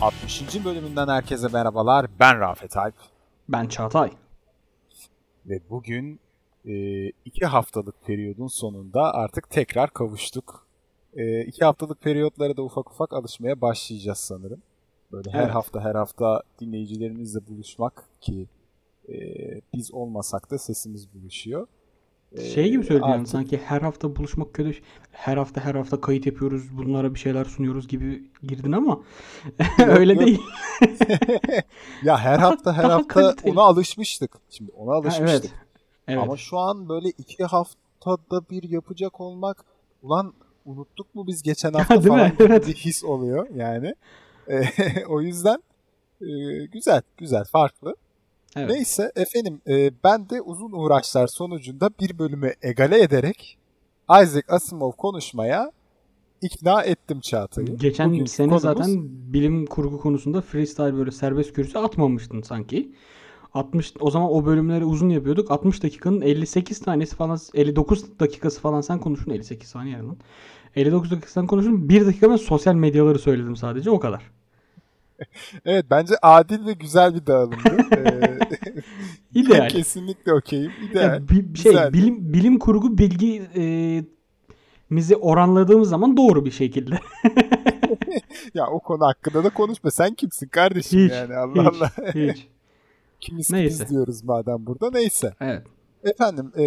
Eski bizim 60. bölümünden herkese merhabalar. Ben Rafet Alp. Ben Çağatay. Ve bugün e, iki haftalık periyodun sonunda artık tekrar kavuştuk. E, iki haftalık periyotlara da ufak ufak alışmaya başlayacağız sanırım. Böyle her Evet. hafta her hafta dinleyicilerimizle buluşmak ki e, biz olmasak da sesimiz buluşuyor. Şey gibi söyledin yani sanki her hafta buluşmak kötü. Her hafta her hafta kayıt yapıyoruz. Bunlara bir şeyler sunuyoruz gibi girdin ama öyle yok. değil. ya her hafta her daha hafta kaliteli. ona alışmıştık. Şimdi ona Ha, alışmıştık. evet. Evet. Ama şu an böyle iki haftada bir yapacak olmak ulan unuttuk mu biz geçen hafta Değil mi? falan Evet. bir his oluyor yani. E, o yüzden e, güzel güzel farklı. Evet. Neyse efendim e, ben de uzun uğraşlar sonucunda bir bölümü egale ederek Isaac Asimov konuşmaya ikna ettim Çağatay'ı. Geçen Bugünkü sene konumuz- zaten bilim kurgu konusunda freestyle böyle serbest kürsü atmamıştın sanki. 60 o zaman o bölümleri uzun yapıyorduk. 60 dakikanın 58 tanesi falan 59 dakikası falan sen konuştun 58 saniye lan. 59 dakika sen konuştun. 1 dakika ben sosyal medyaları söyledim sadece o kadar. Evet bence adil ve güzel bir dağılımdı. E, İdeal. Kesinlikle okeyim. Ya İdeal. bi- şey bilim bilim kurgu bilgi e, mizi oranladığımız zaman doğru bir şekilde. Ya o konu hakkında da konuşma. Sen kimsin kardeşim Hiç, yani Allah hiç, Allah. Hiç. Kimiz ki Neyse. biz diyoruz madem burada. Neyse. Evet. Efendim e,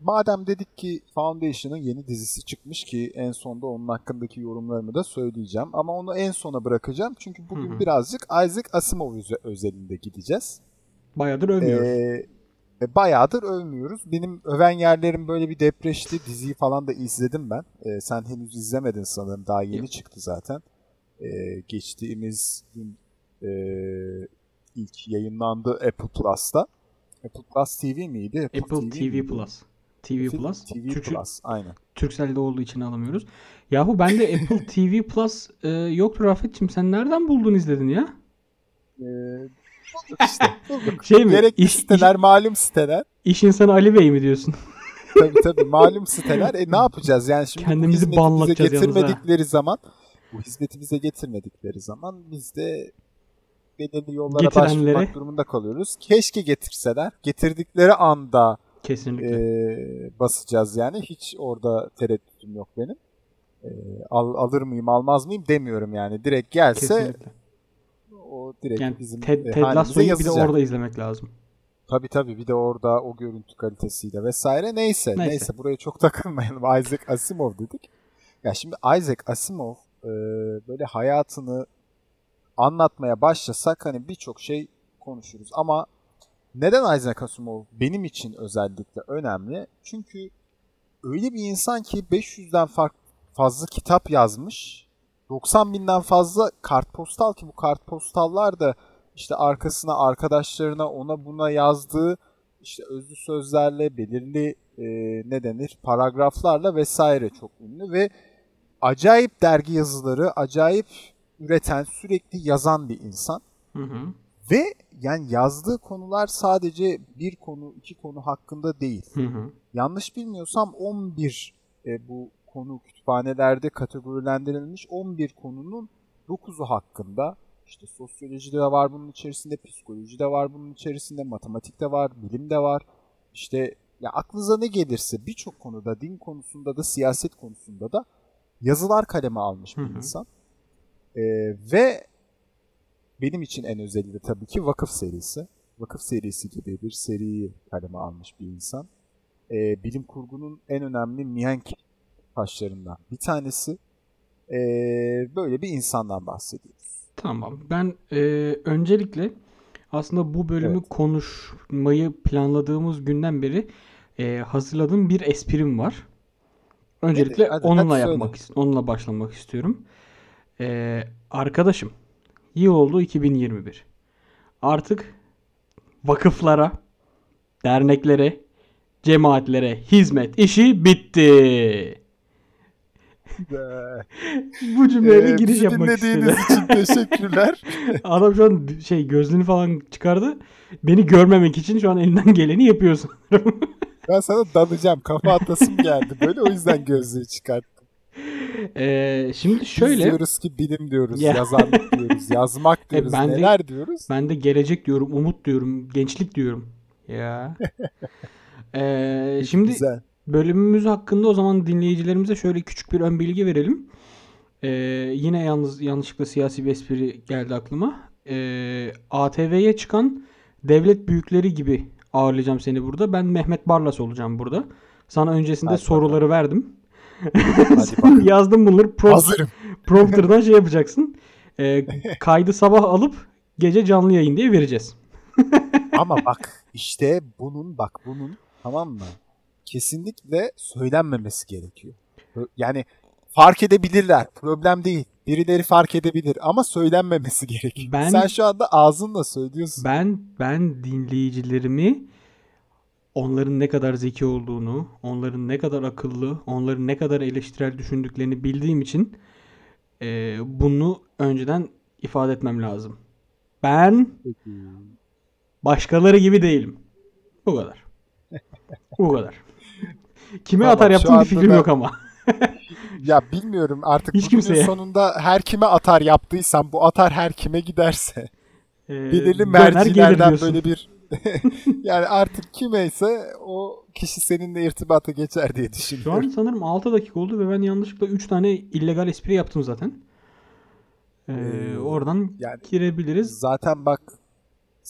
madem dedik ki Foundation'ın yeni dizisi çıkmış ki en sonda onun hakkındaki yorumlarımı da söyleyeceğim. Ama onu en sona bırakacağım. Çünkü bugün Hı hı. birazcık Isaac Asimov özelinde gideceğiz. Bayağıdır övmüyoruz. E, e, bayağıdır övmüyoruz. Benim öven yerlerim böyle bir depreşti. Diziyi falan da izledim ben. E, sen henüz izlemedin sanırım. Daha yeni Yok. çıktı zaten. E, geçtiğimiz gün e, ilk yayınlandı Apple Plus'ta. Apple Plus TV miydi? Apple TV miydi? Plus. TV Apple Plus. TV Türkçe- Plus aynen. Turkcell'de olduğu için alamıyoruz. Yahu bende Apple TV Plus e, yoktu Rafet'cim. Sen nereden buldun izledin ya? Ee, bulduk işte. Bulduk. Şey mi? Gerekli İş- siteler, malum siteler. İş insanı Ali Bey mi diyorsun? Tabii tabii malum siteler. E ne yapacağız? Yani şimdi Kendimizi banlatacağız yalnız getirmedikleri zaman bu hizmeti bize getirmedikleri zaman biz de belirli yollara Getirenlere- başvurmak durumunda kalıyoruz. Keşke getirseler. Getirdikleri anda Kesinlikle. e, basacağız yani. Hiç orada tereddütüm yok benim. E, al, alır mıyım almaz mıyım demiyorum yani. Direkt gelse Kesinlikle. O direkt Yani bizim Ted, e, Ted Lasso'yu bir de orada izlemek lazım. Tabii tabii bir de orada o görüntü kalitesiyle vesaire neyse neyse, Neyse. buraya çok takılmayalım Isaac Asimov dedik. Ya şimdi Isaac Asimov e, böyle hayatını anlatmaya başlasak hani birçok şey konuşuruz ama neden Isaac Asimov benim için özellikle önemli? Çünkü öyle bir insan ki 500'den fark fazla kitap yazmış. 90 binden fazla kartpostal ki bu kartpostallar da işte arkasına arkadaşlarına ona buna yazdığı işte özlü sözlerle belirli e, ne denir paragraflarla vesaire çok ünlü ve acayip dergi yazıları acayip üreten sürekli yazan bir insan Hı hı. ve yani yazdığı konular sadece bir konu iki konu hakkında değil Hı hı. yanlış bilmiyorsam 11 e, bu konu kütüphanelerde kategorilendirilmiş 11 konunun 9'u hakkında işte sosyoloji de var bunun içerisinde, psikoloji de var bunun içerisinde, matematik de var, bilim de var. İşte ya aklınıza ne gelirse birçok konuda, din konusunda da, siyaset konusunda da yazılar kaleme almış bir insan. E, ve benim için en özeli de tabii ki Vakıf serisi. Vakıf serisi gibi bir seriyi kaleme almış bir insan e, bilim kurgunun en önemli mihenk taşlarından bir tanesi. E, böyle bir insandan bahsediyoruz. Tamam. Ben e, öncelikle aslında bu bölümü Evet. konuşmayı planladığımız günden beri e, hazırladığım bir esprim var. Öncelikle hadi, onunla hadi yapmak, ist- onunla başlamak istiyorum. E, arkadaşım, yıl oldu 2021. Artık vakıflara, derneklere, cemaatlere hizmet işi bitti. Bu cümleyle Ee, giriş yapmak dinlediğiniz istedi. için teşekkürler. Adam şu an şey gözlüğünü falan çıkardı. Beni görmemek için şu an elinden geleni yapıyor sanırım. ben sana dalacağım. Kafa atasım geldi böyle o yüzden gözlüğü çıkarttım. Ee, şimdi Biz şöyle diyoruz ki bilim diyoruz, Ya. yazarlık diyoruz, yazmak diyoruz, ben de- neler diyoruz? ben de gelecek diyorum, umut diyorum, gençlik diyorum. Ya. Ee, şimdi Güzel. Bölümümüz hakkında o zaman dinleyicilerimize şöyle küçük bir ön bilgi verelim. Ee, yine yalnız yanlışlıkla siyasi bir espri geldi aklıma. Ee, ATV'ye çıkan devlet büyükleri gibi ağırlayacağım seni burada. Ben Mehmet Barlas olacağım burada. Sana öncesinde Hadi soruları verdim. Hadi Sen yazdın bunları. Prompt- Hazırım. prompter'dan şey yapacaksın. Ee, kaydı sabah alıp gece canlı yayın diye vereceğiz. Ama bak işte bunun bak bunun tamam mı? Kesinlikle söylenmemesi gerekiyor. Yani fark edebilirler. Problem değil. Birileri fark edebilir ama söylenmemesi gerekiyor. Ben- Sen şu anda ağzınla söylüyorsun. Ben ben dinleyicilerimi onların ne kadar zeki olduğunu, onların ne kadar akıllı, onların ne kadar eleştirel düşündüklerini bildiğim için e, bunu önceden ifade etmem lazım. Ben başkaları gibi değilim. Bu kadar. Bu kadar. Kime Tamam, atar yaptım bir fikrim da- yok ama. Ya bilmiyorum artık Hiç kimseye. sonunda her kime atar yaptıysam bu atar her kime giderse E, belirli mercilerden böyle bir yani artık kimeyse o kişi seninle irtibata geçer diye Şu an düşünüyorum. sanırım 6 dakika oldu ve ben yanlışlıkla 3 tane illegal espri yaptım zaten. Ee, Ee, oradan yani- girebiliriz. Zaten bak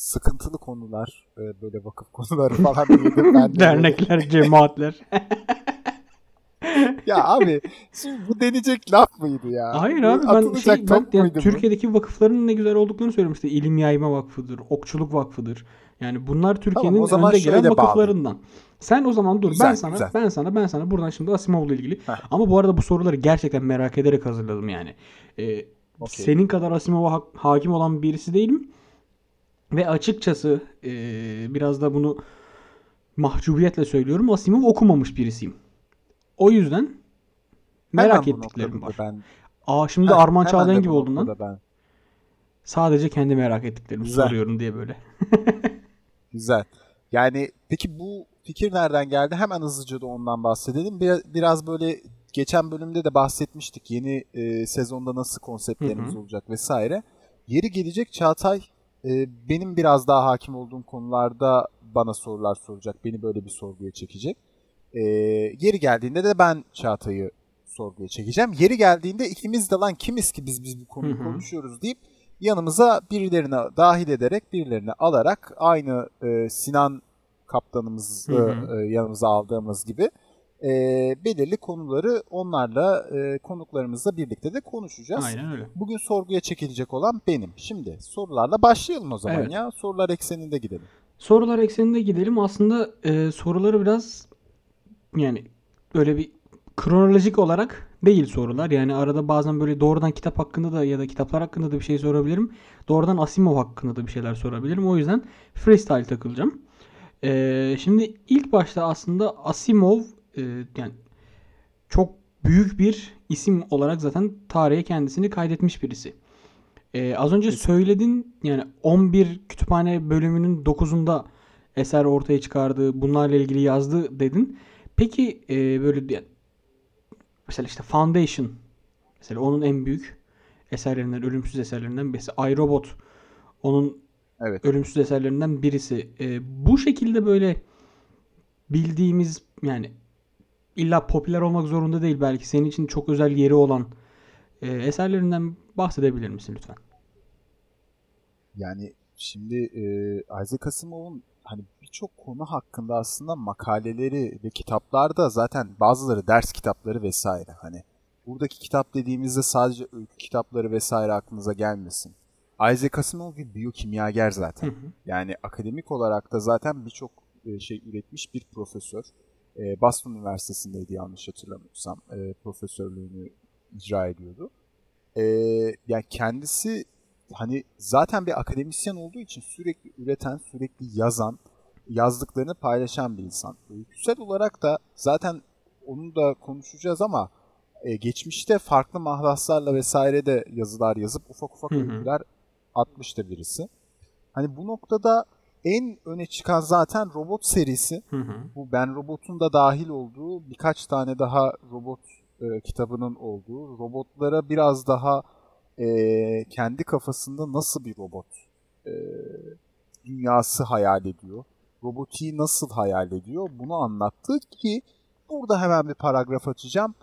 sıkıntılı konular e, böyle vakıf konuları falan diye de ben de Dernekler, cemaatler. Ya abi şimdi bu denecek laf mıydı ya? Hayır abi ben şey ben yani bu? Türkiye'deki vakıfların ne güzel olduklarını söylemişti. İlim Yayma Vakfı'dır, Okçuluk Vakfı'dır. Yani bunlar Türkiye'nin o zaman önde gelen vakıflarından. Sen o zaman dur Güzel, ben sana güzel. ben sana ben sana buradan şimdi Asimov'la ilgili. Heh. Ama bu arada bu soruları gerçekten merak ederek hazırladım yani. Ee, Okey. senin kadar Asimov'a ha- hakim olan birisi değilim. Ve açıkçası e, biraz da bunu mahcubiyetle söylüyorum. Asimov okumamış birisiyim. O yüzden merak Hemen ettiklerim var. Ben, Aa şimdi Heh, Arman Çağlayan gibi bu oldun lan. noktada Ben. Sadece kendi merak ettiklerimi Güzel. soruyorum diye böyle. Güzel. Yani peki bu fikir nereden geldi? Hemen hızlıca da ondan bahsedelim. Biraz, biraz böyle geçen bölümde de bahsetmiştik. Yeni e, sezonda nasıl konseptlerimiz Hı hı. olacak vesaire. Yeri gelecek Çağatay e, benim biraz daha hakim olduğum konularda bana sorular soracak. Beni böyle bir sorguya çekecek. E, yeri geldiğinde de ben Çağatay'ı sorguya çekeceğim. Yeri geldiğinde ikimiz de lan kimiz ki biz biz bu konuyu konuşuyoruz deyip yanımıza birilerine dahil ederek birilerini alarak aynı e, Sinan kaptanımızı hı. e, yanımıza aldığımız gibi e, belirli konuları onlarla e, konuklarımızla birlikte de konuşacağız. Aynen öyle. Bugün sorguya çekilecek olan benim. Şimdi sorularla başlayalım o zaman Evet. ya. Sorular ekseninde gidelim. Sorular ekseninde gidelim. Aslında e, soruları biraz yani böyle bir kronolojik olarak değil sorular. Yani arada bazen böyle doğrudan kitap hakkında da ya da kitaplar hakkında da bir şey sorabilirim. Doğrudan Asimov hakkında da bir şeyler sorabilirim. O yüzden freestyle takılacağım. E, şimdi ilk başta aslında Asimov e, yani çok büyük bir isim olarak zaten tarihe kendisini kaydetmiş birisi. Ee, az önce söyledin yani 11 kütüphane bölümünün 9'unda eser ortaya çıkardı, bunlarla ilgili yazdı dedin. Peki e, böyle diye- mesela işte Foundation mesela onun en büyük eserlerinden, ölümsüz eserlerinden birisi. iRobot onun Evet. ölümsüz eserlerinden birisi. E, bu şekilde böyle bildiğimiz yani illa popüler olmak zorunda değil belki senin için çok özel yeri olan e, eserlerinden bahsedebilir misin lütfen? Yani şimdi e, Isaac Asimov'un hani birçok konu hakkında aslında makaleleri ve kitaplarda zaten bazıları ders kitapları vesaire hani buradaki kitap dediğimizde sadece öykü kitapları vesaire aklınıza gelmesin. Isaac Asimov bir biyokimyager zaten. Hı hı. Yani akademik olarak da zaten birçok e, şey üretmiş bir profesör. E, Boston Üniversitesi'ndeydi yanlış hatırlamıyorsam e, profesörlüğünü icra ediyordu. E, yani kendisi hani zaten bir akademisyen olduğu için sürekli üreten, sürekli yazan, yazdıklarını paylaşan bir insan. Öyküsel olarak da zaten onu da konuşacağız ama e, geçmişte farklı mahlaslarla vesaire de yazılar yazıp ufak ufak öyküler atmıştır birisi. Hani bu noktada en öne çıkan zaten robot serisi. Hı hı. Bu Ben Robot'un da dahil olduğu birkaç tane daha robot e, kitabının olduğu robotlara biraz daha e, kendi kafasında nasıl bir robot e, dünyası hayal ediyor. Robotiği nasıl hayal ediyor bunu anlattı ki burada hemen bir paragraf açacağım.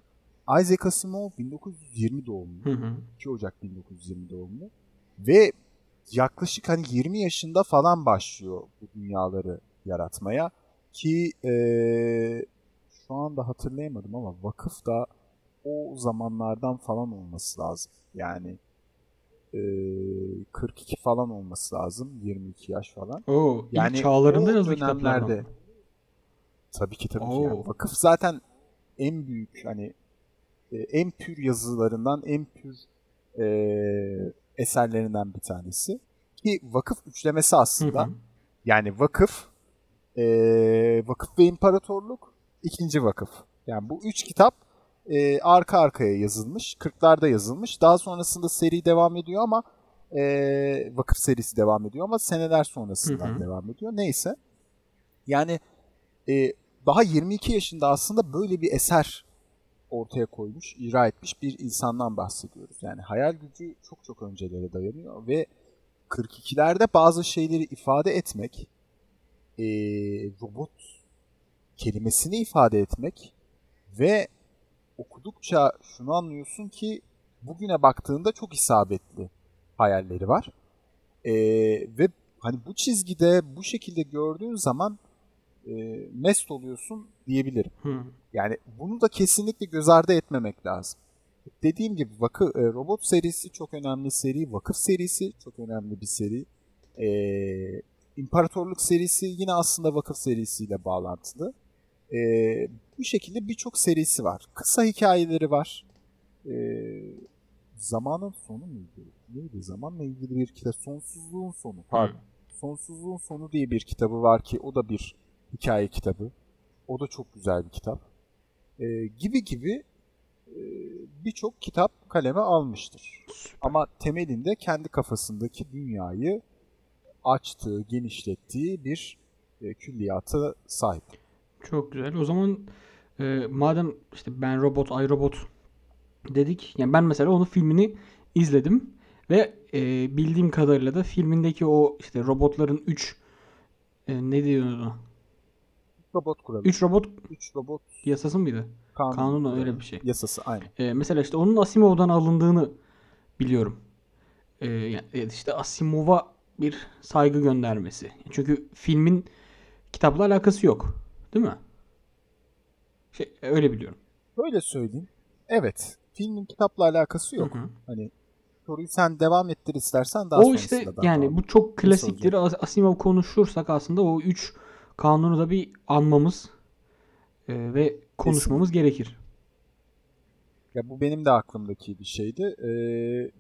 Isaac Asimov 1920 doğumlu. Hı hı. 2 Ocak 1920 doğumlu. Ve yaklaşık hani 20 yaşında falan başlıyor bu dünyaları yaratmaya. Ki eee, şu anda hatırlayamadım ama vakıf da o zamanlardan falan olması lazım. Yani eee, 42 falan olması lazım. 22 yaş falan. Oo, Yani çağlarında yazılı dönemlerde tabii ki tabii ki. Oo. Yani vakıf zaten en büyük hani e, en pür yazılarından en pür e, eserlerinden bir tanesi. Ki vakıf üçlemesi Hı aslında. hı. Yani vakıf, e, vakıf ve imparatorluk, ikinci vakıf. Yani bu üç kitap e, arka arkaya yazılmış. 40'larda yazılmış. Daha sonrasında seri devam ediyor ama e, vakıf serisi devam ediyor ama seneler sonrasından Hı hı. devam ediyor. Neyse. Yani e, daha 22 yaşında aslında böyle bir eser ortaya koymuş, icra etmiş bir insandan bahsediyoruz. Yani hayal gücü çok çok öncelere dayanıyor ve 42'lerde bazı şeyleri ifade etmek, e, robot kelimesini ifade etmek ve okudukça şunu anlıyorsun ki bugüne baktığında çok isabetli hayalleri var. E, ve hani bu çizgide bu şekilde gördüğün zaman e, mest oluyorsun diyebilirim. Hı. Yani bunu da kesinlikle göz ardı etmemek lazım. Dediğim gibi vakı, e, robot serisi çok önemli seri, vakıf serisi çok önemli bir seri. E, İmparatorluk serisi yine aslında vakıf serisiyle bağlantılı. E, bu şekilde birçok serisi var. Kısa hikayeleri var. E, zamanın sonu muydu? Neydi? Zamanla ilgili bir kitap. Sonsuzluğun sonu. Pardon. Sonsuzluğun sonu diye bir kitabı var ki o da bir hikaye kitabı. O da çok güzel bir kitap. Ee, gibi gibi e, birçok kitap kaleme almıştır. Ama temelinde kendi kafasındaki dünyayı açtığı, genişlettiği bir e, külliyata sahip. Çok güzel. O zaman e, madem işte ben robot, ay robot dedik. Yani ben mesela onun filmini izledim ve e, bildiğim kadarıyla da filmindeki o işte robotların 3 ne diyoruz ona? Robot kuralı. 3 robot 3 robot yasası mıydı? kanunu. Kanunu öyle bir şey. Yasası aynı. E, mesela işte onun Asimov'dan alındığını biliyorum. E, yani işte Asimov'a bir saygı göndermesi. Çünkü filmin kitapla alakası yok. Değil mi? Şey, öyle biliyorum. Böyle söyleyeyim. Evet. Filmin kitapla alakası yok. Hı hı. Hani soruyu sen devam ettir istersen daha O işte yani devam bu çok klasiktir. As- Asimov konuşursak aslında o üç kanunu da bir anmamız e, ve konuşmamız gerekir. Ya bu benim de aklımdaki bir şeydi. Ee,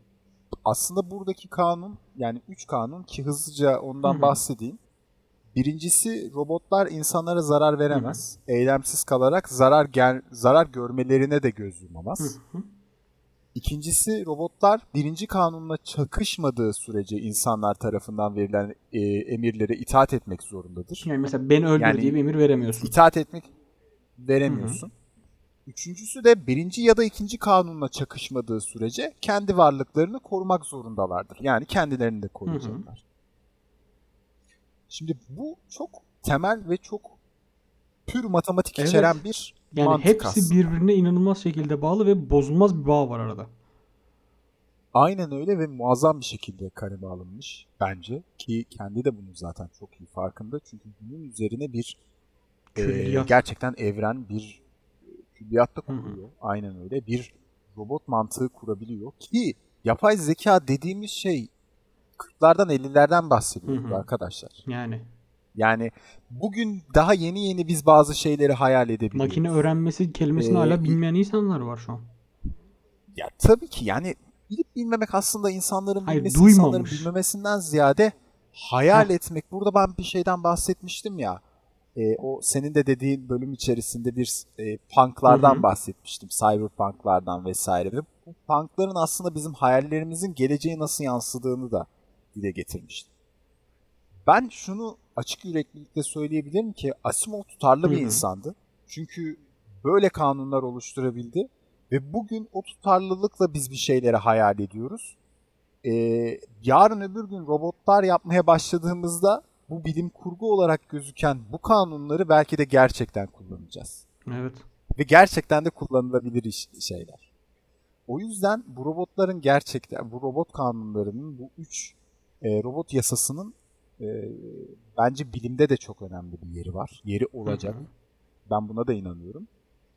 aslında buradaki kanun yani 3 kanun ki hızlıca ondan Hı hı. bahsedeyim. Birincisi robotlar insanlara zarar veremez. Eylemsiz kalarak zarar gel zarar görmelerine de göz yumamaz. Hı hı. İkincisi robotlar birinci kanunla çakışmadığı sürece insanlar tarafından verilen e, emirlere itaat etmek zorundadır. Yani mesela beni öldür Yani- diye bir emir veremiyorsun. İtaat etmek veremiyorsun. Üçüncüsü de birinci ya da ikinci kanunla çakışmadığı sürece kendi varlıklarını korumak zorundalardır. Yani kendilerini de koruyacaklar. Şimdi bu çok temel ve çok pür matematik Evet. içeren bir Yani mantık hepsi aslında. birbirine inanılmaz şekilde bağlı ve bozulmaz bir bağ var arada. Aynen öyle ve muazzam bir şekilde kaleme alınmış bence. Ki kendi de bunun zaten çok iyi farkında. Çünkü bunun üzerine bir e, gerçekten evren bir külliyatta Hı hı. kuruyor. Aynen öyle. Bir robot mantığı kurabiliyor. Ki yapay zeka dediğimiz şey 40'lardan 50'lerden bahsediyoruz Hı hı. arkadaşlar. Yani Yani bugün daha yeni yeni biz bazı şeyleri hayal edebiliyoruz. makine öğrenmesi kelimesini Ee, hala bilmeyen insanlar var şu an. Ya tabii ki yani bilip bilmemek aslında insanların Hayır, bilmesi, insanların duymamış. bilmemesinden ziyade hayal Heh. etmek. Burada ben bir şeyden bahsetmiştim ya. e, o senin de dediğin bölüm içerisinde bir e, punklardan Hı hı. bahsetmiştim. Cyberpunklardan vesaire. Ve bu punkların aslında bizim hayallerimizin geleceğe nasıl yansıdığını da dile getirmiştim. Ben şunu açık yüreklilikle söyleyebilirim ki Asimov tutarlı bir Hı hı. insandı. Çünkü böyle kanunlar oluşturabildi Ve bugün o tutarlılıkla biz bir şeyleri hayal ediyoruz. Ee, yarın öbür gün robotlar yapmaya başladığımızda bu bilim kurgu olarak gözüken bu kanunları belki de gerçekten kullanacağız. Evet. Ve gerçekten de kullanılabilir şeyler. O yüzden bu robotların gerçekten, bu robot kanunlarının, bu üç e, robot yasasının e, bence bilimde de çok önemli bir yeri var. Yeri olacak. Hı hı. Ben buna da inanıyorum.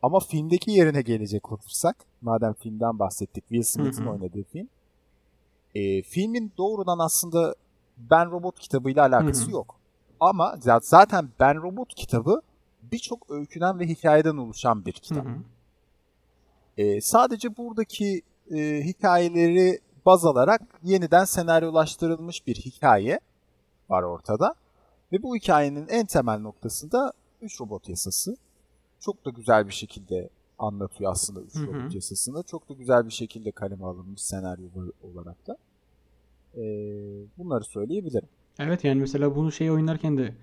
Ama filmdeki yerine gelecek olursak, madem filmden bahsettik, Will Smith'in Hı hı. oynadığı film. E, filmin doğrudan aslında Ben Robot kitabıyla alakası Hı hı. yok. Ama za- zaten Ben Robot kitabı birçok öyküden ve hikayeden oluşan bir Hı kitap. hı. E, sadece buradaki e, hikayeleri baz alarak yeniden senaryolaştırılmış bir hikaye var ortada. Ve bu hikayenin en temel noktasında 3 robot yasası. Çok da güzel bir şekilde anlatıyor aslında 3 Hı hı. robot yasasını. Çok da güzel bir şekilde kaleme alınmış senaryo olarak da. E, bunları söyleyebilirim. Evet yani mesela bunu şey oynarken de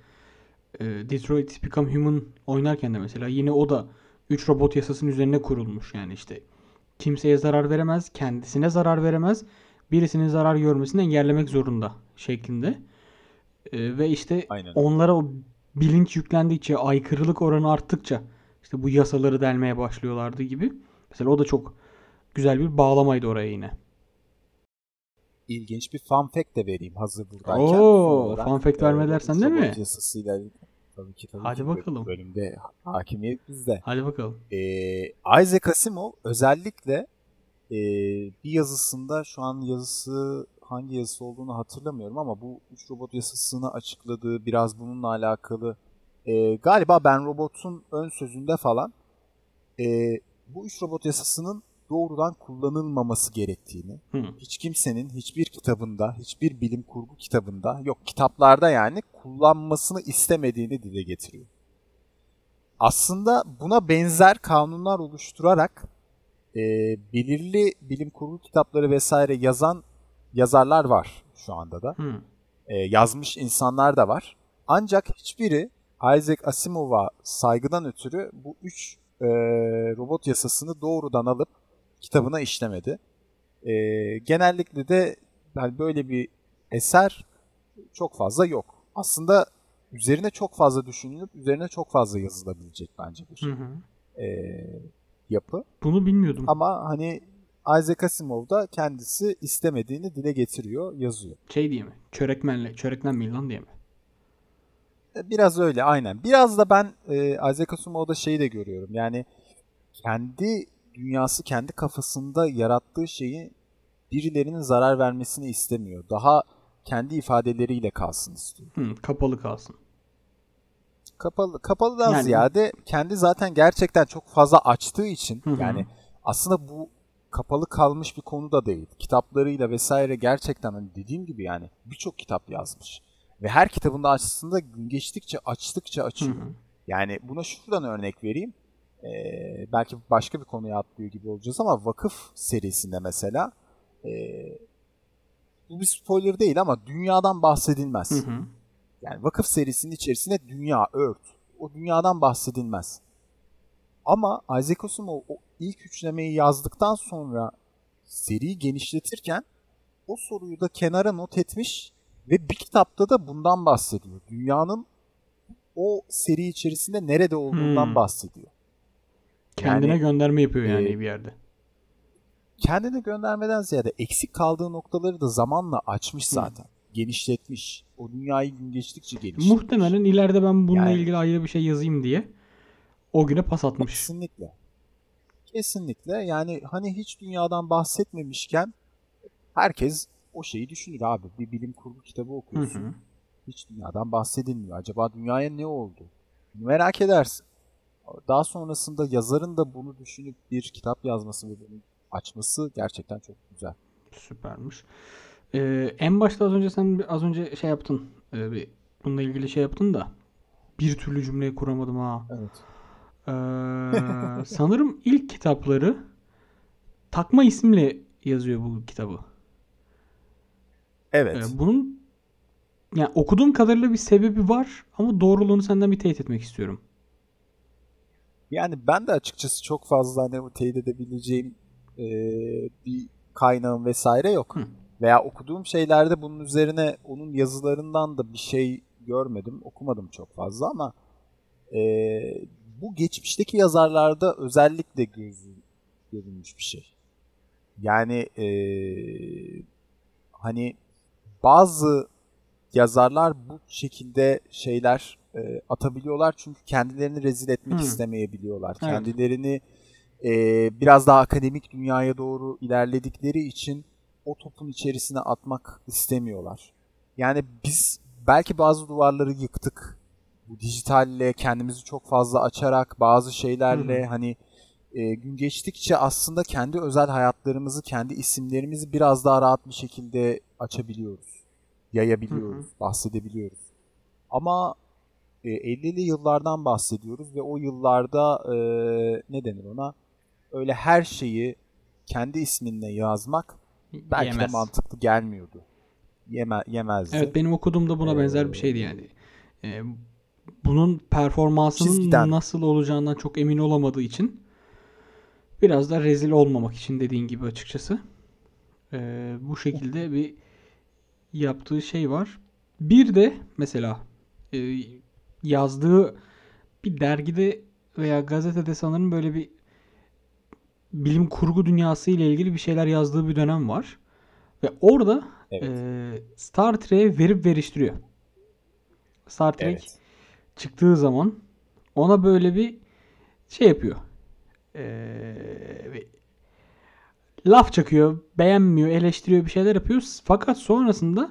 e, Detroit Become Human oynarken de mesela yine o da 3 robot yasasının üzerine kurulmuş yani işte kimseye zarar veremez, kendisine zarar veremez, birisinin zarar görmesini engellemek zorunda şeklinde. E, ve işte Aynen. onlara o bilinç yüklendikçe, aykırılık oranı arttıkça işte bu yasaları delmeye başlıyorlardı gibi. Mesela o da çok güzel bir bağlamaydı oraya yine. İlginç bir fun fact de vereyim hazır buradayken. Oo, fun fact e, verme dersen değil mi? yasasıyla tabii ki tabii Hadi ki bakalım. bölümde hakimiyet bizde. Hadi bakalım. Ee, Isaac Asimov özellikle e, bir yazısında şu an yazısı hangi yazısı olduğunu hatırlamıyorum ama bu üç robot yasasını açıkladığı biraz bununla alakalı e, galiba Ben Robot'un ön sözünde falan e, bu üç robot yasasının doğrudan kullanılmaması gerektiğini Hı. hiç kimsenin hiçbir kitabında, hiçbir bilim kurgu kitabında, yok kitaplarda yani kullanmasını istemediğini dile getiriyor. Aslında buna benzer kanunlar oluşturarak e, belirli bilim kurgu kitapları vesaire yazan yazarlar var şu anda da. Hı. E, yazmış insanlar da var. Ancak hiçbiri Isaac Asimov'a saygıdan ötürü bu üç e, robot yasasını doğrudan alıp kitabına işlemedi. E, genellikle de yani böyle bir eser çok fazla yok. Aslında üzerine çok fazla düşünülüp üzerine çok fazla yazılabilecek bence bir Hı hı. e, yapı. Bunu bilmiyordum. Ama hani Isaac Asimov da kendisi istemediğini dile getiriyor, yazıyor. Şey diye mi? Çörekmenle, çöreklenmeyin lan diye mi? E, Biraz öyle aynen. Biraz da ben e, Isaac Asimov'da şeyi de görüyorum. Yani kendi dünyası, kendi kafasında yarattığı şeyi birilerinin zarar vermesini istemiyor. Daha kendi ifadeleriyle kalsın istiyor. Hı, kapalı kalsın. Kapalı kapalıdan Yani- ziyade kendi zaten gerçekten çok fazla açtığı için Hı hı. yani aslında bu kapalı kalmış bir konu da değil. Kitaplarıyla vesaire gerçekten hani dediğim gibi yani birçok kitap yazmış. Ve her kitabında aslında gün geçtikçe açtıkça Hı açıyor. hı. Yani buna şuradan örnek vereyim. Ee, belki başka bir konuya atlıyor gibi olacağız ama Vakıf serisinde mesela ee, bu bir spoiler değil ama dünyadan bahsedilmez. Hı hı. Yani Vakıf serisinin içerisinde dünya, Earth. O dünyadan bahsedilmez. Ama Isaac Asimov o ilk üçlemeyi yazdıktan sonra seriyi genişletirken o soruyu da kenara not etmiş ve bir kitapta da bundan bahsediyor. Dünyanın o seri içerisinde nerede olduğundan Hmm. bahsediyor. Kendine Yani, gönderme yapıyor yani e, bir yerde. kendine göndermeden ziyade eksik kaldığı noktaları da zamanla açmış zaten. Genişletmiş. O dünyayı gün geçtikçe genişletmiş. Muhtemelen ileride ben bununla Yani- ilgili ayrı bir şey yazayım diye o güne pas atmış. Kesinlikle. Kesinlikle. Yani hani hiç dünyadan bahsetmemişken herkes o şeyi düşünür abi. Bir bilim kurgu kitabı Hı okuyorsun. hı. Hiç dünyadan bahsedilmiyor. Acaba dünyaya ne oldu? Merak edersin. Daha sonrasında yazarın da bunu düşünüp bir kitap yazması ve bunu açması gerçekten çok güzel. Süpermiş. Ee, en başta az önce sen az önce şey yaptın. Ee, bir bununla ilgili şey yaptın da bir türlü cümleyi kuramadım ha. Evet. Ee, sanırım ilk kitapları takma isimle yazıyor bu kitabı. Evet. Ee, bunun yani okuduğum kadarıyla bir sebebi var ama doğruluğunu senden bir teyit etmek istiyorum. Yani ben de açıkçası çok fazla hani teyit edebileceğim e, bir kaynağım vesaire yok. Hı. Veya okuduğum şeylerde bunun üzerine onun yazılarından da bir şey görmedim, okumadım çok fazla ama e, bu geçmişteki yazarlarda özellikle gözü görülmüş bir şey. Yani e, hani bazı yazarlar bu şekilde şeyler e, atabiliyorlar çünkü kendilerini rezil etmek Hı. istemeyebiliyorlar. Evet. Kendilerini e, biraz daha akademik dünyaya doğru ilerledikleri için o topun içerisine atmak istemiyorlar. Yani biz belki bazı duvarları yıktık. Bu dijitalle kendimizi çok fazla açarak bazı şeylerle Hı hı. hani e, gün geçtikçe aslında kendi özel hayatlarımızı, kendi isimlerimizi biraz daha rahat bir şekilde açabiliyoruz. Yayabiliyoruz, bahsedebiliyoruz. Ama e, 50'li yıllardan bahsediyoruz ve o yıllarda e, ne denir ona? Öyle her şeyi kendi isminle yazmak belki Yemez. de mantıklı gelmiyordu. Yeme, yemezdi. Evet benim okuduğumda buna benzer bir şeydi yani. Ee, bunun performansının Çizgiden. nasıl olacağından çok emin olamadığı için biraz da rezil olmamak için dediğin gibi açıkçası. Ee, bu şekilde bir yaptığı şey var. Bir de mesela e, yazdığı bir dergide veya gazetede sanırım böyle bir bilim kurgu dünyası ile ilgili bir şeyler yazdığı bir dönem var. Ve orada Evet. e, Star Trek'e verip veriştiriyor. Star Trek Evet. Çıktığı zaman ona böyle bir şey yapıyor. Ee, bir laf çakıyor, beğenmiyor, eleştiriyor, bir şeyler yapıyor. Fakat sonrasında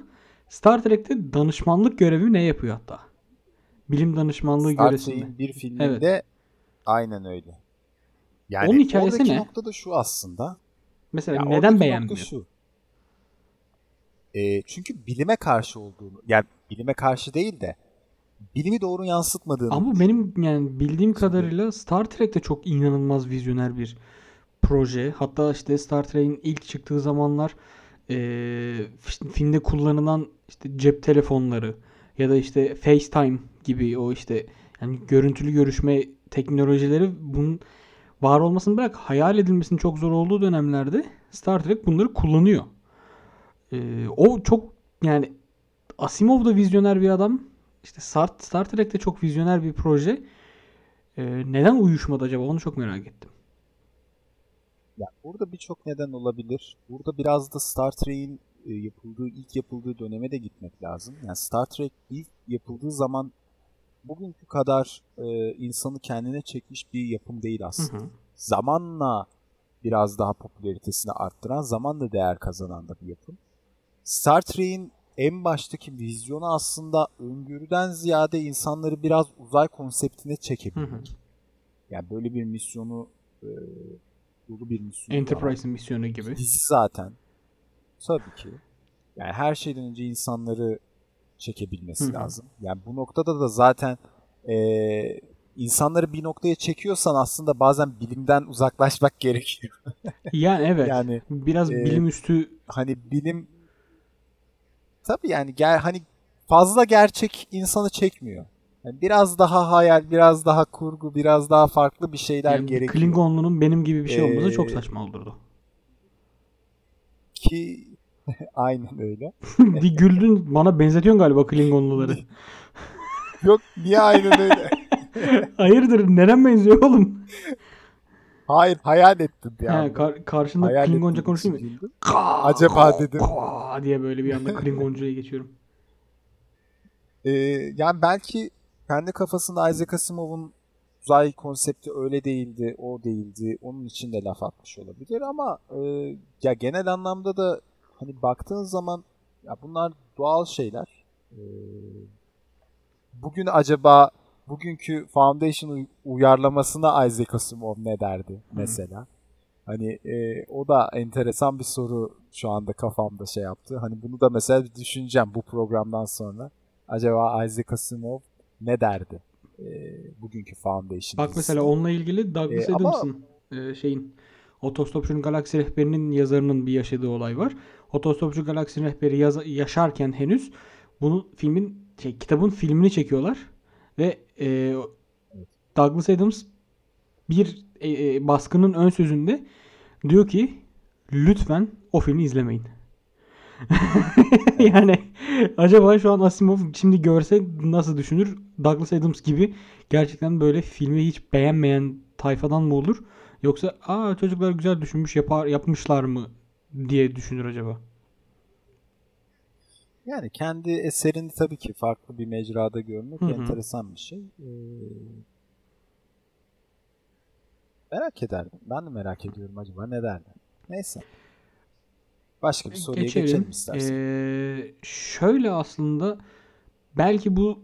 Star Trek'te danışmanlık görevi ne yapıyor hatta? Bilim danışmanlığı Star göresinde. Bir filminde aynen öyle. Yani Onun hikayesi ne? nokta da şu aslında. Mesela Ya neden beğenmiyor? şu. Ee, çünkü bilime karşı olduğunu, yani bilime karşı değil de bilimi doğru yansıtmadığını Ama benim yani bildiğim kadarıyla Star Trek de çok inanılmaz vizyoner bir proje. Hatta işte Star Trek'in ilk çıktığı zamanlar eee, filmde kullanılan işte cep telefonları ya da işte FaceTime gibi o işte yani görüntülü görüşme teknolojileri bunun var olmasını bırak hayal edilmesinin çok zor olduğu dönemlerde Star Trek bunları kullanıyor. Eee, o çok yani Asimov da vizyoner bir adam. İşte Star, Star Trek de çok vizyoner bir proje. Ee, neden uyuşmadı acaba? Onu çok merak ettim. Ya burada birçok neden olabilir. Burada biraz da Star Trek'in e, yapıldığı, ilk yapıldığı döneme de gitmek lazım. Yani Star Trek ilk yapıldığı zaman bugünkü kadar e, insanı kendine çekmiş bir yapım değil Hı aslında. hı. Zamanla biraz daha popülaritesini arttıran, zamanla değer kazanan da bir yapım. Star Trek'in en baştaki vizyonu aslında öngörüden ziyade insanları biraz uzay konseptine Hı hı. Yani böyle bir misyonu e, dolu bir misyon. Enterprise'in misyonu gibi. Dizi zaten. Tabii ki. Yani her şeyden önce insanları çekebilmesi Hı hı. lazım. Yani bu noktada da zaten eee, insanları bir noktaya çekiyorsan aslında bazen bilimden uzaklaşmak gerekiyor. Yani evet. Yani Biraz e, bilim üstü hani bilim tabii yani ger hani fazla gerçek insanı çekmiyor. Yani biraz daha hayal, biraz daha kurgu, biraz daha farklı bir şeyler yani gerekiyor. Klingonlunun benim gibi bir şey olması çok Ee, saçma olurdu. Ki aynen öyle. bir güldün bana benzetiyorsun galiba Klingonluları. Yok niye aynen öyle? Hayırdır neden benziyor oğlum? Hayır hayal ettim bir anda. kar- karşında Hayal Klingonca güldüm. Ka- Acaba dedim. diye böyle bir anda Klingonca'ya geçiyorum. Ee, yani belki kendi kafasında Isaac Asimov'un uzay konsepti öyle değildi, o değildi. Onun için de laf atmış olabilir ama e, ya genel anlamda da hani baktığın zaman ya bunlar doğal şeyler. Ee, bugün acaba bugünkü Foundation uy- uyarlamasına Isaac Asimov ne derdi mesela? Hani e, o da enteresan bir soru şu anda kafamda şey yaptı. Hani bunu da mesela düşüneceğim bu programdan sonra. Acaba Isaac Asimov ne derdi e, bugünkü Foundation Bak mesela onunla ilgili Douglas ama- Adams'ın e, şeyin Otostopçunun Galaksi Rehberi'nin yazarının bir yaşadığı olay var. Otostopçu Galaksi Rehberi yaz- yaşarken henüz bunu filmin şey, kitabın filmini çekiyorlar ve e, Douglas Adams bir e, e, baskının ön sözünde diyor ki lütfen o filmi izlemeyin. yani acaba şu an Asimov şimdi görse nasıl düşünür? Douglas Adams gibi gerçekten böyle filmi hiç beğenmeyen tayfadan mı olur? Yoksa aa çocuklar güzel düşünmüş yapar yapmışlar mı diye düşünür acaba? Yani kendi eserini tabii ki farklı bir mecrada görmek Hı hı. enteresan bir şey. Ee, merak ederdim. Ben de merak ediyorum acaba ne derler. Neyse. Başka bir soruya geçelim, Geçelim. istersen. Ee, şöyle aslında belki bu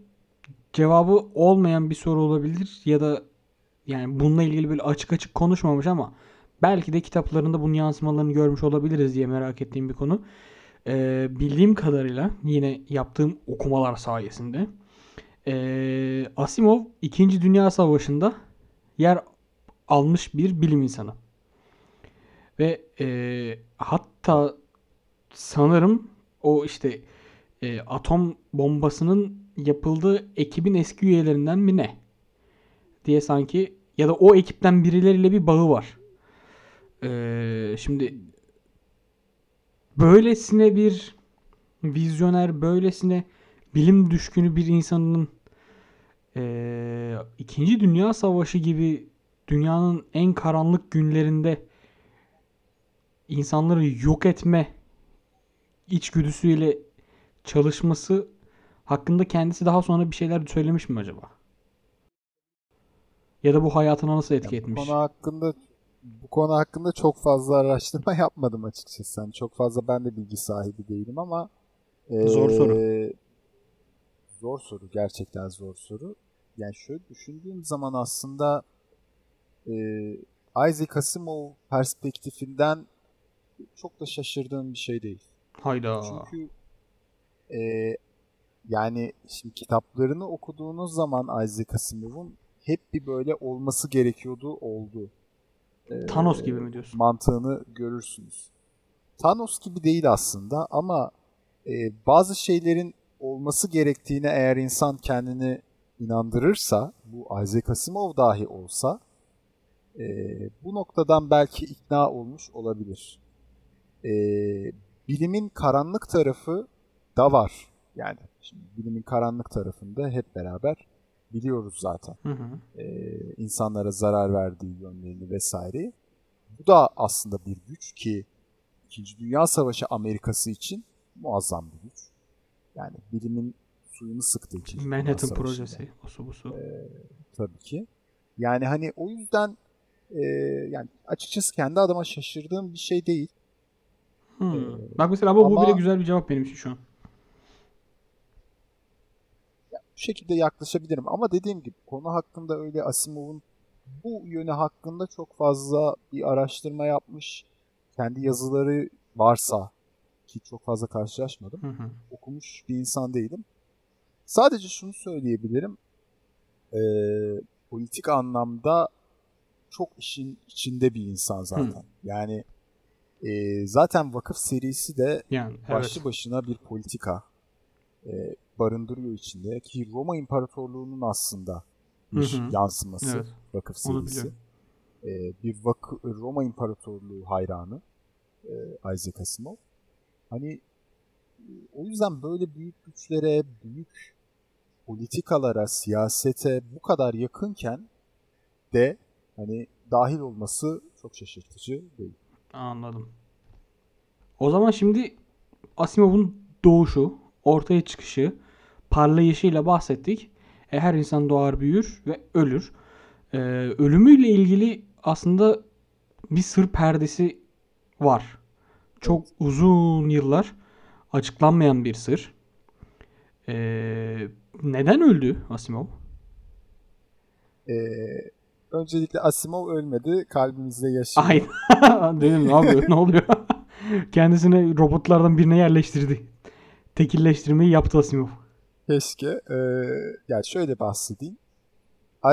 cevabı olmayan bir soru olabilir ya da yani bununla ilgili böyle açık açık konuşmamış ama belki de kitaplarında bunun yansımalarını görmüş olabiliriz diye merak ettiğim bir konu. Ee, bildiğim kadarıyla yine yaptığım okumalar sayesinde ee, Asimov 2. Dünya Savaşı'nda yer almış bir bilim insanı. Ve ee, hatta sanırım o işte e, atom bombasının yapıldığı ekibin eski üyelerinden mi ne? Diye sanki ya da o ekipten birileriyle bir bağı var. Ee, şimdi böylesine bir vizyoner, böylesine bilim düşkünü bir insanın ee, İkinci Dünya Savaşı gibi dünyanın en karanlık günlerinde insanları yok etme içgüdüsüyle çalışması hakkında kendisi daha sonra bir şeyler söylemiş mi acaba? Ya da bu hayatına nasıl etki Ya etmiş? konu hakkında bu konu hakkında çok fazla araştırma yapmadım açıkçası. Yani çok fazla ben de bilgi sahibi değilim ama Zor soru. Zor soru. Gerçekten zor soru. Yani şöyle düşündüğüm zaman aslında eee Isaac Asimov perspektifinden çok da şaşırdığım bir şey değil. Hayda. Çünkü eee, yani şimdi kitaplarını okuduğunuz zaman Isaac Asimov'un hep bir böyle olması gerekiyordu oldu. Thanos gibi mi diyorsun? Mantığını görürsünüz. Thanos gibi değil aslında ama eee, bazı şeylerin olması gerektiğine eğer insan kendini inandırırsa, bu Isaac Asimov dahi olsa eee, bu noktadan belki ikna olmuş olabilir. Eee, bilimin karanlık tarafı da var. Yani şimdi bilimin karanlık tarafında hep beraber biliyoruz zaten. Hı hı. Ee, insanlara zarar verdiği yönlerini vesaireyi. Bu da aslında bir güç ki İkinci Dünya Savaşı Amerikası için muazzam bir güç. Yani bilimin suyunu sıktı Dünya Manhattan projesi. Osu busu. Tabii ki. Yani hani o yüzden e, yani açıkçası kendi adıma şaşırdığım bir şey değil. Hmm. Ee, Bak mesela bu, bu ama- bile güzel bir cevap benim için şu an. Bu şekilde yaklaşabilirim. Ama dediğim gibi konu hakkında öyle Asimov'un bu yönü hakkında çok fazla bir araştırma yapmış. Kendi yazıları varsa ki çok fazla karşılaşmadım. Hı hı. Okumuş bir insan değilim. Sadece şunu söyleyebilirim. Ee, politik anlamda çok işin içinde bir insan zaten. Yani e, zaten vakıf serisi de Yani başlı evet. başına bir politika e, barındırıyor içinde ki Roma İmparatorluğu'nun aslında bir Hı hı. yansıması Evet. vakıf serisi. E, bir vakı, Roma İmparatorluğu hayranı e, Isaac Asimov. Hani e, o yüzden böyle büyük güçlere, büyük politikalara, siyasete bu kadar yakınken de hani dahil olması çok şaşırtıcı değil. Anladım. O zaman şimdi Asimov'un doğuşu, ortaya çıkışı, parlayışıyla bahsettik. E, her insan doğar, büyür ve ölür. E, ölümüyle ilgili aslında bir sır perdesi var. Çok uzun yıllar açıklanmayan bir sır. E, neden öldü Asimov? E, öncelikle Asimov ölmedi, kalbimizde yaşıyor. Ay dedim ne yapıyor? ne oluyor? Kendisini robotlardan birine yerleştirdi. Tekilleştirmeyi yaptı Asimov. Keşke. Ee, yani şöyle bahsedeyim.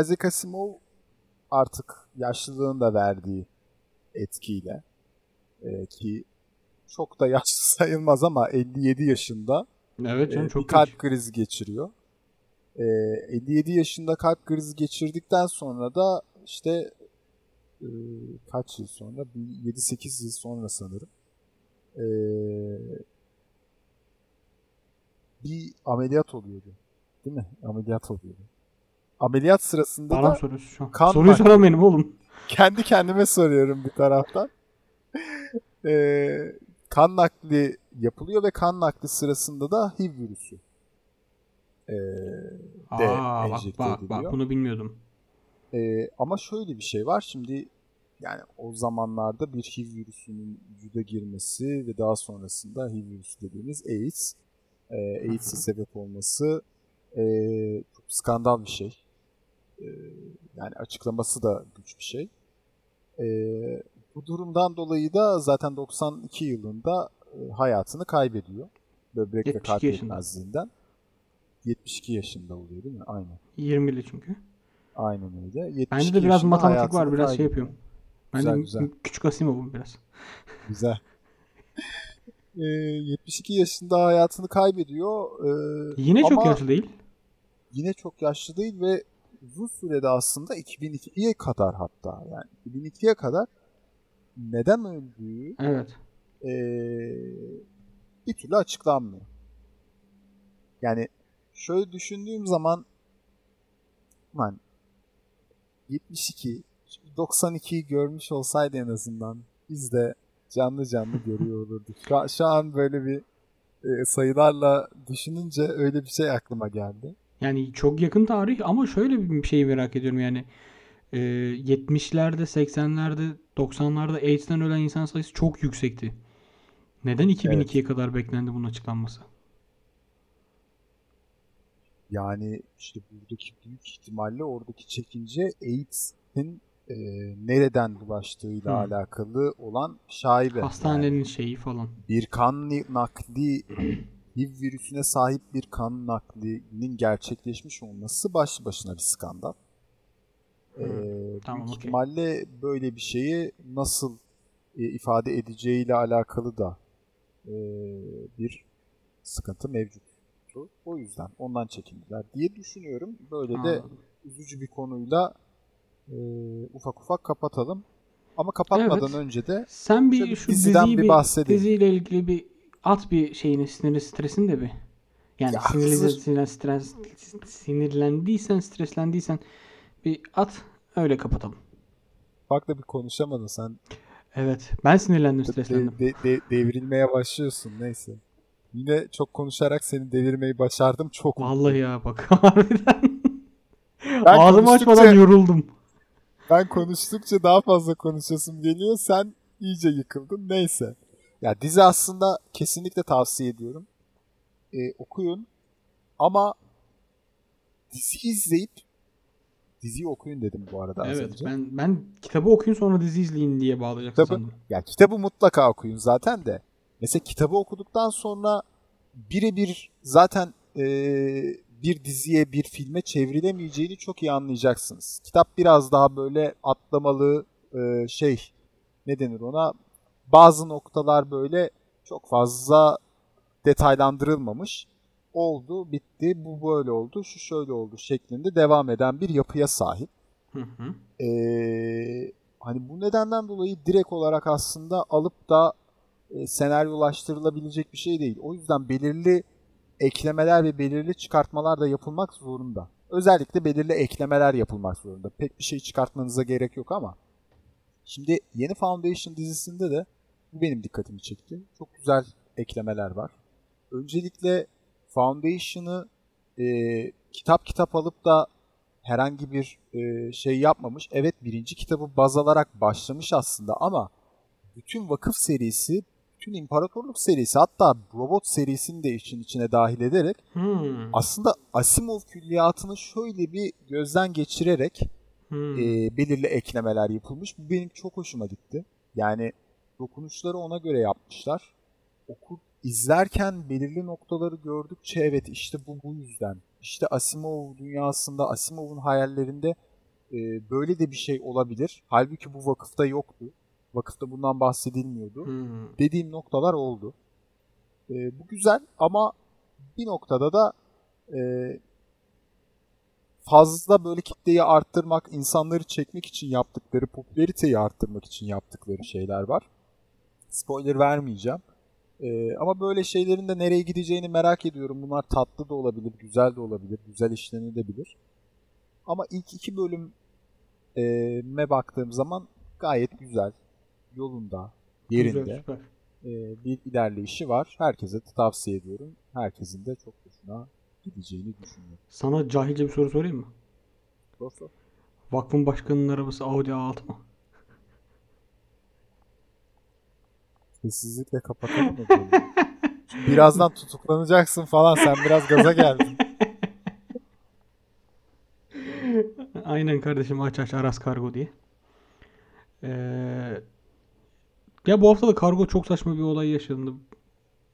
Isaac Asimov artık yaşlılığın da verdiği etkiyle e, ki çok da yaşlı sayılmaz ama 57 yaşında Evet e, canım bir çok kalp genç. krizi geçiriyor. E, 57 yaşında kalp krizi geçirdikten sonra da işte e, kaç yıl sonra? Bir 7-8 yıl sonra sanırım. E, bir ameliyat oluyordu. Değil mi? Ameliyat oluyordu. Ameliyat sırasında Bana da soruyorsun şu an. kan Soruyu soran benim oğlum. kendi kendime soruyorum bir taraftan. Ee, kan nakli yapılıyor ve kan nakli sırasında da HIV virüsü ee, de Aa, bak bak ediliyor. bak bunu bilmiyordum. Ee, ama şöyle bir şey var. Şimdi yani o zamanlarda bir HIV virüsünün vücuda girmesi ve daha sonrasında HIV virüsü dediğimiz AIDS, e, AIDS'e sebep olması e, skandal bir şey. E, yani açıklaması da güç bir şey. E, bu durumdan dolayı da zaten 92 yılında e, hayatını kaybediyor. Böbrek ve 72 kalp yetmezliğinden. 72 yaşında oluyor değil mi? Aynen. 20'li çünkü. Aynen öyle. 72 Bende de biraz matematik var. Biraz şey kaybediyor. yapıyorum. Ben Güzel, güzel. küçük Asimov'um biraz. Güzel. Ee, 72 yaşında hayatını kaybediyor. Ee, Yine çok ama yaşlı değil. Yine çok yaşlı değil ve uzun sürede aslında 2002'ye kadar hatta yani 2002'ye kadar neden öldüğü Evet. ee, bir türlü açıklanmıyor. Yani şöyle düşündüğüm zaman lan 72 92'yi görmüş olsaydı en azından biz de canlı canlı görüyor olurduk. Şu an, şu an böyle bir e, sayılarla düşününce öyle bir şey aklıma geldi. Yani çok yakın tarih ama şöyle bir şey merak ediyorum yani. Ee, 70'lerde, 80'lerde, 90'larda AIDS'ten ölen insan sayısı çok yüksekti. Neden 2002'ye kadar beklendi bunun açıklanması? Yani işte buradaki büyük ihtimalle oradaki çekince AIDS'in e, nereden bulaştığıyla Hı. alakalı olan şaibe. Yani Hastanenin şeyi falan. bir kan nakli HIV virüsüne sahip bir kan naklinin gerçekleşmiş olması başlı başına bir skandal. Ee, Tamam, büyük okey. ihtimalle böyle bir şeyi nasıl e, ifade edeceğiyle alakalı da e, bir sıkıntı mevcut. O yüzden ondan çekindiler diye düşünüyorum. Böyle de Anladım. üzücü bir konuyla e, ufak ufak kapatalım. Ama kapatmadan Evet. önce de Sen bir şu diziden diziyi bir bahsedeyim. diziyle ilgili bir at bir şeyini siniri stresini de bir. Yani Ya sinirli, stres, sinirlendiysen, streslendiysen bir at öyle kapatalım. bak da bir konuşamadın sen Evet. Ben sinirlendim, de- streslendim. de- de- devrilmeye başlıyorsun neyse. Yine çok konuşarak seni devirmeyi başardım. Çok Vallahi ya bak harbiden. Ben Ağzımı açmadan yoruldum. Ben konuştukça daha fazla konuşasım geliyor. Sen iyice yıkıldın. Neyse. Ya dizi aslında kesinlikle tavsiye ediyorum. Ee, okuyun. Ama dizi izleyip diziyi okuyun dedim bu arada Evet önce. ben ben kitabı okuyun sonra dizi izleyin diye bağlayacaksın Kitabı, sandım. ya kitabı mutlaka okuyun zaten de. Mesela kitabı okuduktan sonra birebir zaten eee, bir diziye, bir filme çevrilemeyeceğini çok iyi anlayacaksınız. Kitap biraz daha böyle atlamalı eee, şey ne denir ona? Bazı noktalar böyle çok fazla detaylandırılmamış. Oldu, bitti, bu böyle oldu, şu şöyle oldu şeklinde devam eden bir yapıya sahip. Hı hı. Ee, hani bu nedenden dolayı direkt olarak aslında alıp da e, senaryolaştırılabilecek bir şey değil. O yüzden belirli eklemeler ve belirli çıkartmalar da yapılmak zorunda. Özellikle belirli eklemeler yapılmak zorunda. Pek bir şey çıkartmanıza gerek yok ama şimdi yeni Foundation dizisinde de bu benim dikkatimi çekti. Çok güzel eklemeler var. Öncelikle Foundation'ı e, kitap kitap alıp da herhangi bir e, şey yapmamış. Evet birinci kitabı baz alarak başlamış aslında ama bütün vakıf serisi, bütün imparatorluk serisi hatta robot serisini de işin içine dahil ederek Hmm. aslında Asimov külliyatını şöyle bir gözden geçirerek Hmm. e, belirli eklemeler yapılmış. Bu benim çok hoşuma gitti. Yani dokunuşları ona göre yapmışlar. Okur, izlerken belirli noktaları gördükçe evet işte bu bu yüzden. İşte Asimov dünyasında, Asimov'un hayallerinde e, böyle de bir şey olabilir. Halbuki bu vakıfta yoktu. Vakıfta bundan bahsedilmiyordu. Hmm. Dediğim noktalar oldu. E, bu güzel ama bir noktada da e, fazla böyle kitleyi arttırmak, insanları çekmek için yaptıkları, popülariteyi arttırmak için yaptıkları şeyler var. Spoiler vermeyeceğim. Ee, ama böyle şeylerin de nereye gideceğini merak ediyorum. Bunlar tatlı da olabilir, güzel de olabilir, güzel işlenilebilir. Ama ilk iki bölüme baktığım zaman gayet güzel, yolunda, yerinde Güzel, e, bir ilerleyişi var. Herkese de tavsiye ediyorum. Herkesin de çok hoşuna gideceğini düşünüyorum. Sana cahilce bir soru sorayım mı? Sor sor. Vakfın başkanının arabası Audi A6 mı? Sessizlikle kapatalım mı Birazdan tutuklanacaksın falan. Sen biraz gaza geldin. Aynen kardeşim aç aç Aras Kargo diye. Ee, ya bu hafta da kargo çok saçma bir olay yaşandı.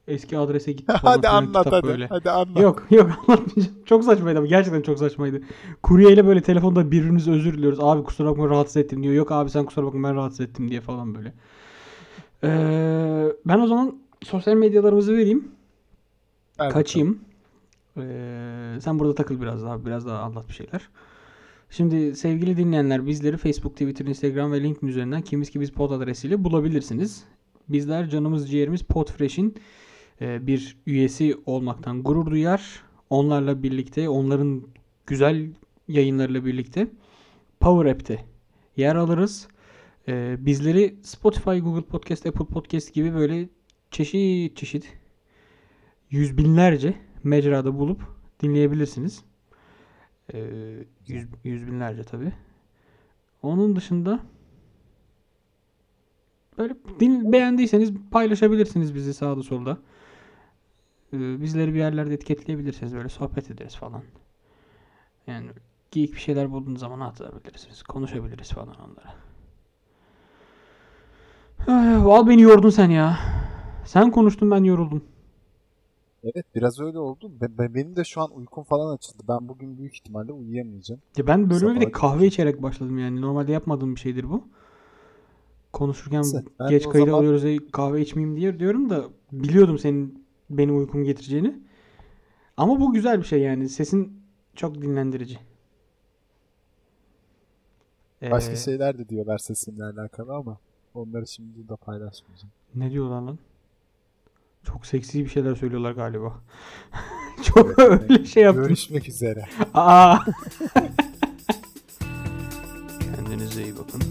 Eski adrese gitti falan hadi filan, anlat hadi. böyle. Hadi anlat. Yok yok anlatmayacağım. Çok saçmaydı ama gerçekten çok saçmaydı. Kuryeyle böyle telefonda birbirimize özür diliyoruz. Abi kusura bakma rahatsız ettim diyor. Yok abi sen kusura bakma ben rahatsız ettim diye falan böyle. Ee, ben o zaman sosyal medyalarımızı vereyim. Ver Kaçayım. Ee, sen burada takıl biraz daha. Biraz daha anlat bir şeyler. Şimdi sevgili dinleyenler bizleri Facebook, Twitter, Instagram ve LinkedIn üzerinden kimiz ki biz pod adresiyle bulabilirsiniz. Bizler canımız ciğerimiz Podfresh'in e, bir üyesi olmaktan gurur duyar. Onlarla birlikte, onların güzel yayınlarıyla birlikte Power App'te yer alırız. E, bizleri Spotify, Google Podcast, Apple Podcast gibi böyle çeşit çeşit yüz binlerce mecrada bulup dinleyebilirsiniz. Ee, yüz, yüz binlerce tabi. Onun dışında böyle din, beğendiyseniz paylaşabilirsiniz bizi sağda solda. Ee, bizleri bir yerlerde etiketleyebilirsiniz. Böyle sohbet ederiz falan. Yani geyik bir şeyler bulduğunuz zaman atabilirsiniz. Konuşabiliriz falan onlara. Ay, Val beni yordun sen ya. Sen konuştun ben yoruldum. Evet biraz öyle oldu. Be- be- benim de şu an uykum falan açıldı. Ben bugün büyük ihtimalle uyuyamayacağım. Ya ben bölüme bir de kahve içerek başladım yani. Normalde yapmadığım bir şeydir bu. Konuşurken Neyse, de geç kayıt zaman- alıyoruz diye kahve içmeyeyim diye diyorum da biliyordum senin benim uykumu getireceğini. Ama bu güzel bir şey yani. Sesin çok dinlendirici. Başka Ee, şeyler de diyorlar sesimle alakalı ama onları şimdi burada paylaşmayacağım. Ne diyorlar lan? Çok seksi bir şeyler söylüyorlar galiba. çok öyle şey yaptım. Görüşmek üzere. Aa. Kendinize iyi bakın.